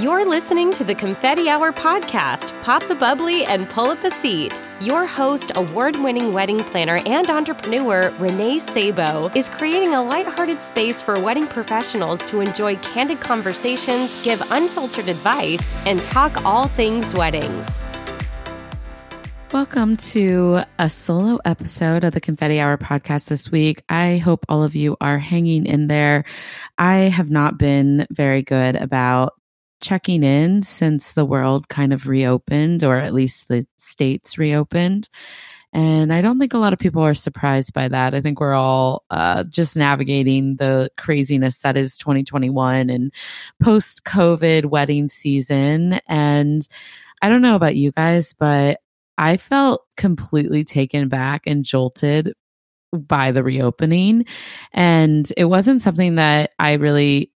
You're listening to the Confetti Hour podcast. Pop the bubbly and pull up a seat. Your host, award winning wedding planner and entrepreneur Renée Sabo, is creating a lighthearted space for wedding professionals to enjoy candid conversations, give unfiltered advice, and talk all things weddings. Welcome to a solo episode of the Confetti Hour podcast this week. I hope all of you are hanging in there. I have not been very good about checking in since the world kind of reopened, or at least the states reopened. And I don't think a lot of people are surprised by that. I think we're all uh, just navigating the craziness that is 2021 and post COVID wedding season. And I don't know about you guys, but I felt completely taken back and jolted by the reopening. And it wasn't something that I really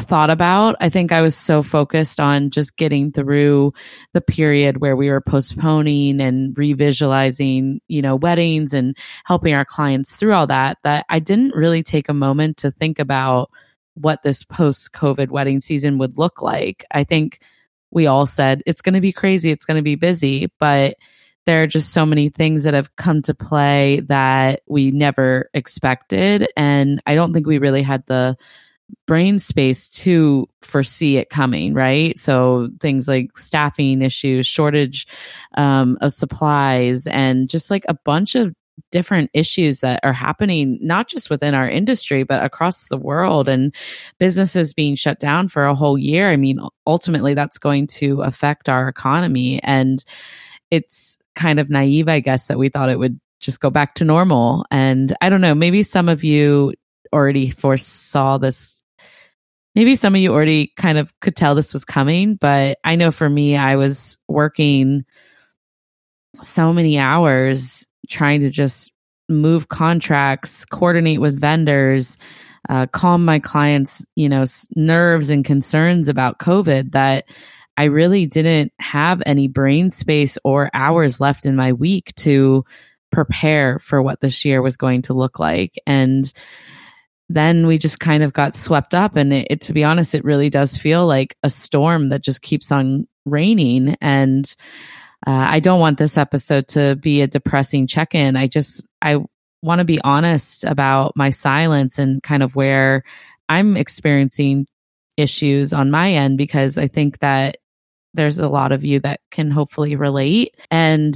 thought about. I think I was so focused on just getting through the period where we were postponing and revisualizing, you know, weddings and helping our clients through all that, that I didn't really take a moment to think about what this post COVID wedding season would look like. I think we all said it's going to be crazy, it's going to be busy, but there are just so many things that have come to play that we never expected. And I don't think we really had the brain space to foresee it coming, right? So things like staffing issues, shortage um, of supplies, and just like a bunch of different issues that are happening, not just within our industry, but across the world and businesses being shut down for a whole year. I mean, ultimately, that's going to affect our economy. And it's kind of naive, I guess, that we thought it would just go back to normal. And I don't know, maybe some of you already foresaw this maybe some of you already kind of could tell this was coming, but I know for me, I was working so many hours trying to just move contracts, coordinate with vendors, uh, calm my clients, you know, nerves and concerns about COVID that I really didn't have any brain space or hours left in my week to prepare for what this year was going to look like. And then we just kind of got swept up. And it, it, to be honest, it really does feel like a storm that just keeps on raining. And uh, I don't want this episode to be a depressing check in. I just, I want to be honest about my silence and kind of where I'm experiencing issues on my end because I think that there's a lot of you that can hopefully relate. And,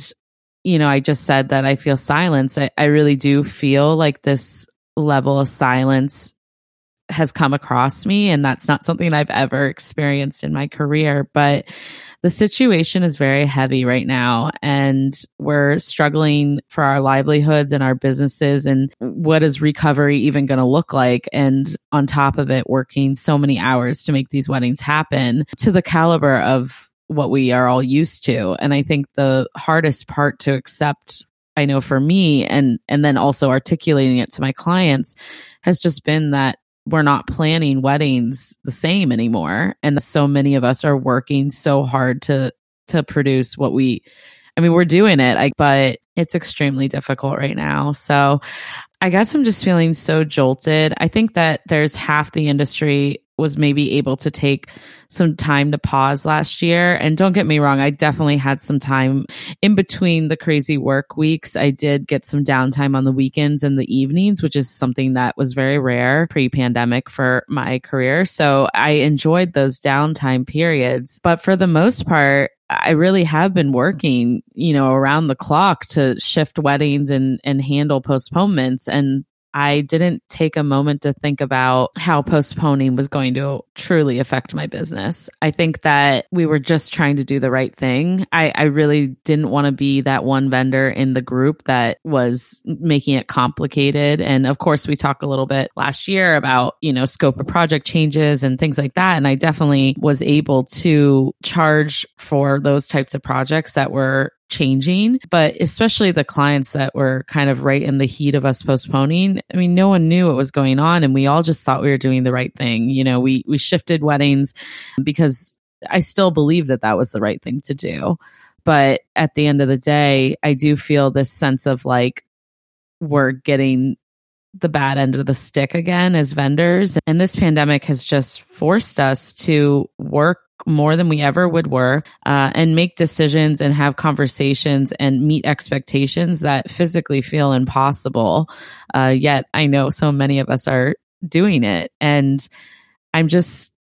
you know, I just said that I feel silence. I, I really do feel like this level of silence has come across me and that's not something I've ever experienced in my career but the situation is very heavy right now and we're struggling for our livelihoods and our businesses and what is recovery even going to look like and on top of it working so many hours to make these weddings happen to the caliber of what we are all used to. And I think the hardest part to accept I know for me and and then also articulating it to my clients has just been that we're not planning weddings the same anymore and so many of us are working so hard to to produce what we I mean we're doing it I, but it's extremely difficult right now so I guess I'm just feeling so jolted. I think that there's half the industry was maybe able to take some time to pause last year. And don't get me wrong, I definitely had some time in between the crazy work weeks. I did get some downtime on the weekends and the evenings, which is something that was very rare pre pandemic for my career. So I enjoyed those downtime periods. But for the most part, I really have been working, you know, around the clock to shift weddings and and handle postponements and I didn't take a moment to think about how postponing was going to truly affect my business. I think that we were just trying to do the right thing. I, I really didn't want to be that one vendor in the group that was making it complicated. And of course, we talked a little bit last year about, you know, scope of project changes and things like that. And I definitely was able to charge for those types of projects that were changing, but especially the clients that were kind of right in the heat of us postponing. I mean, no one knew what was going on and we all just thought we were doing the right thing. You know, we we shifted weddings because I still believe that that was the right thing to do. But at the end of the day, I do feel this sense of like we're getting the bad end of the stick again as vendors. And this pandemic has just forced us to work more than we ever would work uh, and make decisions and have conversations and meet expectations that physically feel impossible. Uh, yet I know so many of us are doing it. And I'm just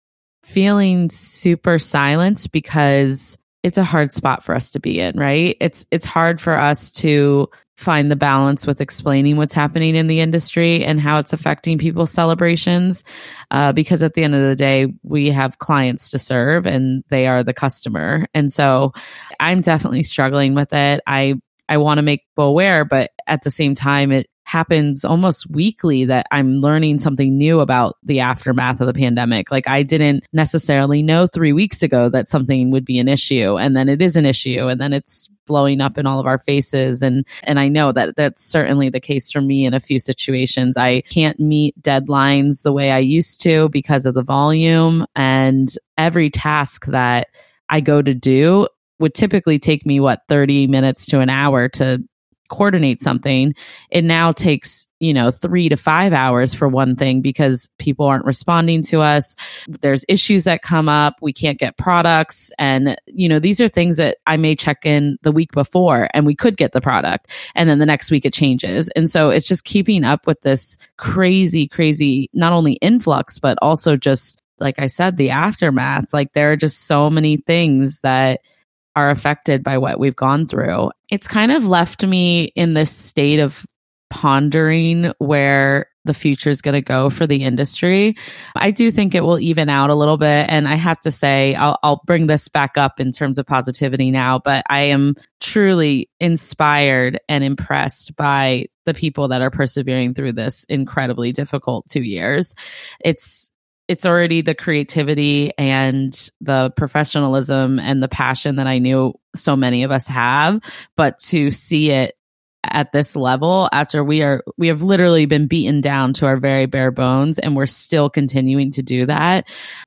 feeling super silenced because it's a hard spot for us to be in, right? It's it's hard for us to find the balance with explaining what's happening in the industry and how it's affecting people's celebrations. Uh, because at the end of the day, we have clients to serve and they are the customer. And so I'm definitely struggling with it. I I want to make people but at the same time, it happens almost weekly that I'm learning something new about the aftermath of the pandemic. Like I didn't necessarily know three weeks ago that something would be an issue and then it is an issue and then it's blowing up in all of our faces and and I know that that's certainly the case for me in a few situations. I can't meet deadlines the way I used to because of the volume and every task that I go to do would typically take me what 30 minutes to an hour to coordinate something it now takes you know 3 to 5 hours for one thing because people aren't responding to us. There's issues that come up. We can't get products. And you know these are things that I may check in the week before and we could get the product. And then the next week it changes. And so it's just keeping up with this crazy crazy not only influx but also just like I said the aftermath. Like there are just so many things that are affected by what we've gone through. It's kind of left me in this state of pondering where the future is going to go for the industry. I do think it will even out a little bit. And I have to say, I'll, I'll bring this back up in terms of positivity now, but I am truly inspired and impressed by the people that are persevering through this incredibly difficult two years. It's it's already the creativity and the professionalism and the passion that I knew so many of us have, but to see it at this level after we are we have literally been beaten down to our very bare bones and we're still continuing to do that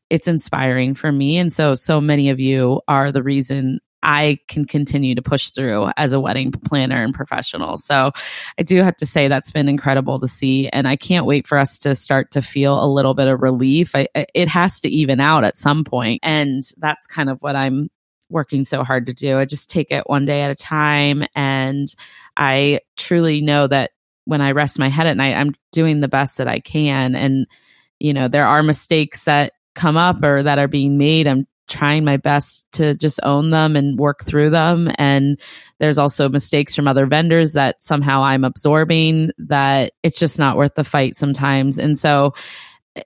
it's inspiring for me. And so so many of you are the reason I can continue to push through as a wedding planner and professional. So I do have to say that's been incredible to see. And I can't wait for us to start to feel a little bit of relief. I, it has to even out at some point, And that's kind of what I'm working so hard to do. I just take it one day at a time. And I truly know that when I rest my head at night, I'm doing the best that I can. And, you know, there are mistakes that come up or that are being made. I'm trying my best to just own them and work through them. And there's also mistakes from other vendors that somehow I'm absorbing that it's just not worth the fight sometimes. And so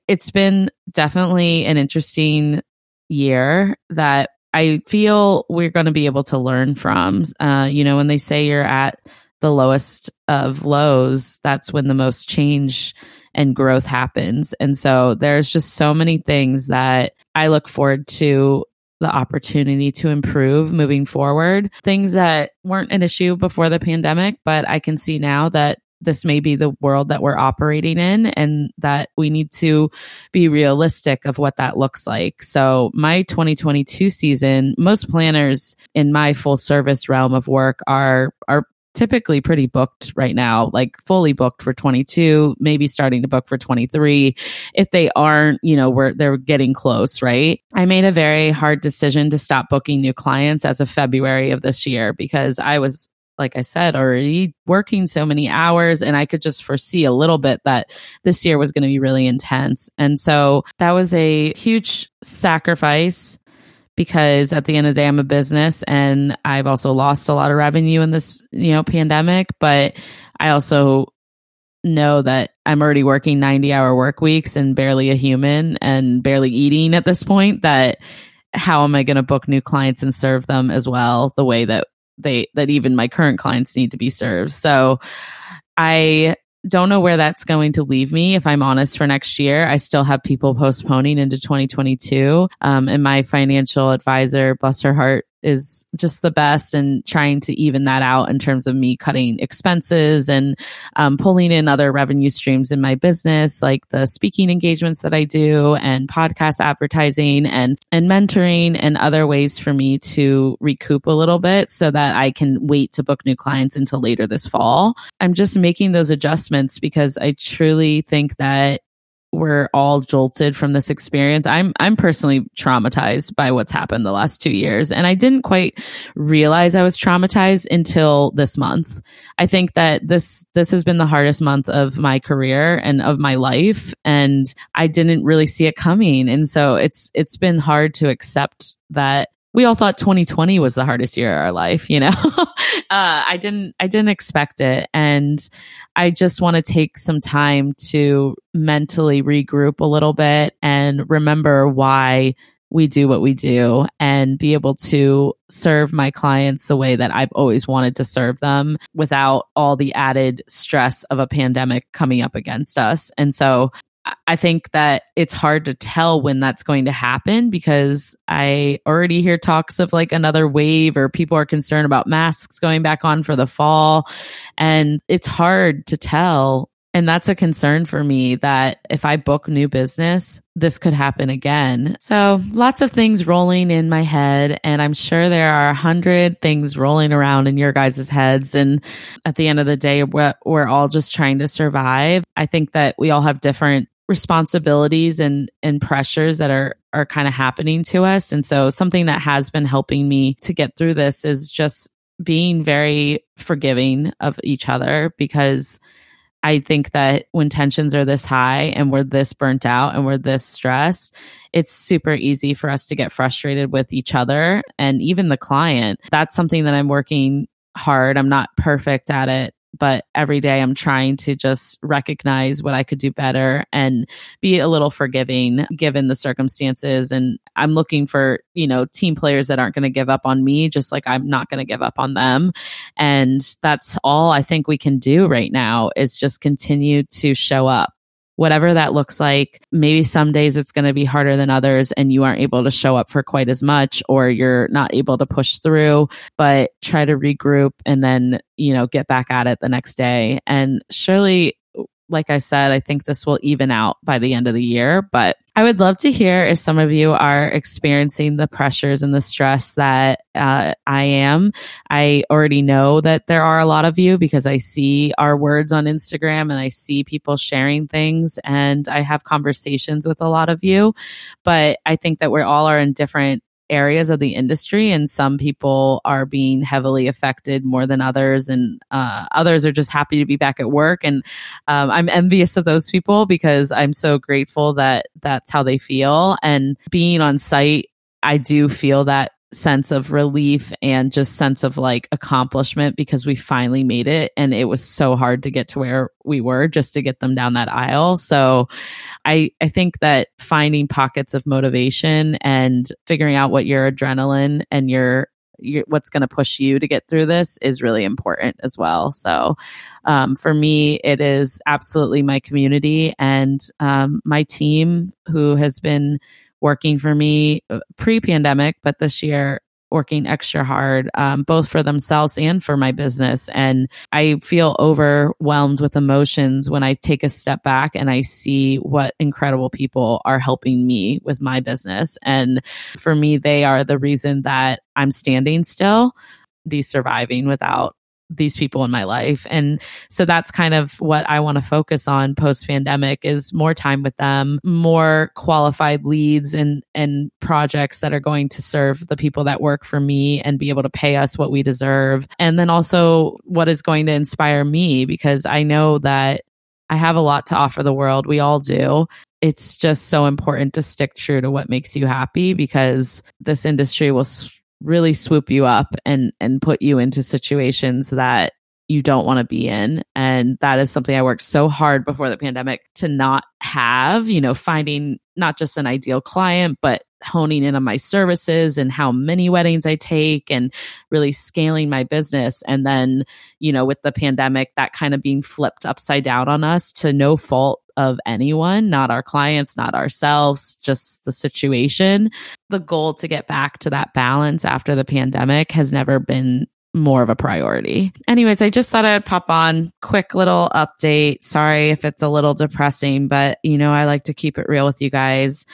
it's been definitely an interesting year that I feel we're going to be able to learn from. Uh, you know, when they say you're at the lowest of lows, that's when the most change and growth happens. And so there's just so many things that I look forward to the opportunity to improve moving forward. Things that weren't an issue before the pandemic, but I can see now that this may be the world that we're operating in and that we need to be realistic of what that looks like. So my 2022 season, most planners in my full service realm of work are are typically pretty booked right now, like fully booked for 22, maybe starting to book for 23. If they aren't, you know, we're, they're getting close, right? I made a very hard decision to stop booking new clients as of February of this year because I was like I said, already working so many hours and I could just foresee a little bit that this year was going to be really intense. And so that was a huge sacrifice because at the end of the day, I'm a business and I've also lost a lot of revenue in this, you know, pandemic. But I also know that I'm already working 90 hour work weeks and barely a human and barely eating at this point that how am I going to book new clients and serve them as well the way that they that even my current clients need to be served. So I don't know where that's going to leave me. If i'm honest for next year i still have people postponing into 2022 um, and my financial advisor bless her heart is just the best and trying to even that out in terms of me cutting expenses and um, pulling in other revenue streams in my business like the speaking engagements that i do and podcast advertising and and mentoring and other ways for me to recoup a little bit so that i can wait to book new clients until later this fall. I'm just making those adjustments because i truly think that we're all jolted from this experience. I'm I'm personally traumatized by what's happened the last 2 years and I didn't quite realize I was traumatized until this month. I think that this this has been the hardest month of my career and of my life and I didn't really see it coming and so it's it's been hard to accept that we all thought 2020 was the hardest year of our life, you know. uh, I didn't I didn't expect it and I just want to take some time to mentally regroup a little bit and remember why we do what we do and be able to serve my clients the way that I've always wanted to serve them without all the added stress of a pandemic coming up against us. And so I think that it's hard to tell when that's going to happen because I already hear talks of like another wave or people are concerned about masks going back on for the fall. And it's hard to tell. And that's a concern for me that if I book new business, this could happen again. So lots of things rolling in my head. And I'm sure there are a hundred things rolling around in your guys' heads. And at the end of the day, we're, we're all just trying to survive. I think that we all have different responsibilities and and pressures that are are kind of happening to us and so something that has been helping me to get through this is just being very forgiving of each other because I think that when tensions are this high and we're this burnt out and we're this stressed, it's super easy for us to get frustrated with each other and even the client. That's something that I'm working hard. I'm not perfect at it but every day I'm trying to just recognize what I could do better and be a little forgiving given the circumstances. And I'm looking for, you know, team players that aren't going to give up on me, just like I'm not going to give up on them. And that's all I think we can do right now is just continue to show up whatever that looks like. Maybe some days it's going to be harder than others and you aren't able to show up for quite as much or you're not able to push through, but try to regroup and then, you know, get back at it the next day. And surely like I said, I think this will even out by the end of the year. But I would love to hear if some of you are experiencing the pressures and the stress that uh, I am. I already know that there are a lot of you because I see our words on Instagram and I see people sharing things and I have conversations with a lot of you. But I think that we all are in different areas of the industry and some people are being heavily affected more than others and uh, others are just happy to be back at work. And um, i'm envious of those people because i'm so grateful that that's how they feel. And being on site i do feel that sense of relief and just sense of like accomplishment because we finally made it and it was so hard to get to where we were just to get them down that aisle so i i think that finding pockets of motivation and figuring out what your adrenaline and your your, what's going to push you to get through this is really important as well. So, um, for me, it is absolutely my community and um, my team who has been working for me uh, pre pandemic, but this year working extra hard, um, both for themselves and for my business. And I feel overwhelmed with emotions when I take a step back and I see what incredible people are helping me with my business. And for me, they are the reason that I'm standing still, the surviving without these people in my life. And so that's kind of what I want to focus on post pandemic is more time with them, more qualified leads and, and projects that are going to serve the people that work for me and be able to pay us what we deserve. And then also what is going to inspire me because I know that I have a lot to offer the world. We all do. It's just so important to stick true to what makes you happy because this industry will really swoop you up and and put you into situations that you don't want to be in. And that is something i worked so hard before the pandemic to not have you know finding not just an ideal client but honing in on my services and how many weddings i take and really scaling my business and then you know with the pandemic that kind of being flipped upside down on us to no fault of anyone, not our clients, not ourselves, just the situation. The goal to get back to that balance after the pandemic has never been more of a priority. Anyways, I just thought I'd pop on quick little update. Sorry if it's a little depressing, but you know, I like to keep it real with you guys.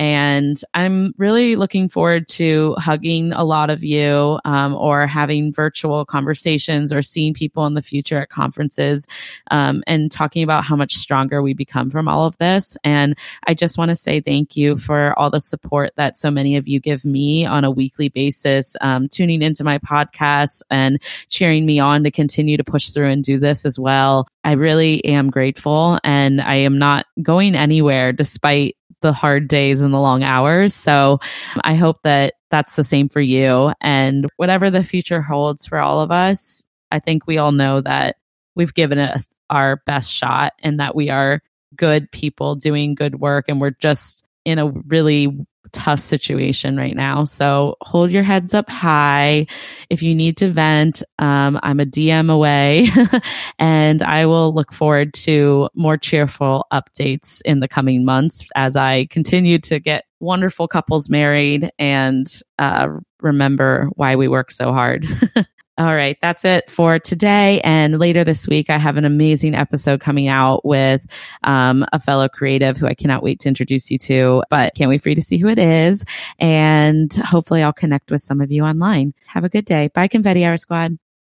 And I'm really looking forward to hugging a lot of you um, or having virtual conversations or seeing people in the future at conferences um, and talking about how much stronger we become from all of this. And I just want to say thank you for all the support that so many of you give me on a weekly basis, um, tuning into my podcast and cheering me on to continue to push through and do this as well. I really am grateful and I am not going anywhere despite the hard days and the long hours. So I hope that that's the same for you. And whatever the future holds for all of us, I think we all know that we've given it our best shot and that we are good people doing good work and we're just in a really tough situation right now. So hold your heads up high. If you need to vent, um, I'm a DM away and I will look forward to more cheerful updates in the coming months as I continue to get wonderful couples married and uh, remember why we work so hard. All right, that's it for today. And later this week, I have an amazing episode coming out with um, a fellow creative who I cannot wait to introduce you to, but can't wait for you to see who it is. And hopefully, I'll connect with some of you online. Have a good day. Bye, Confetti Hour Squad.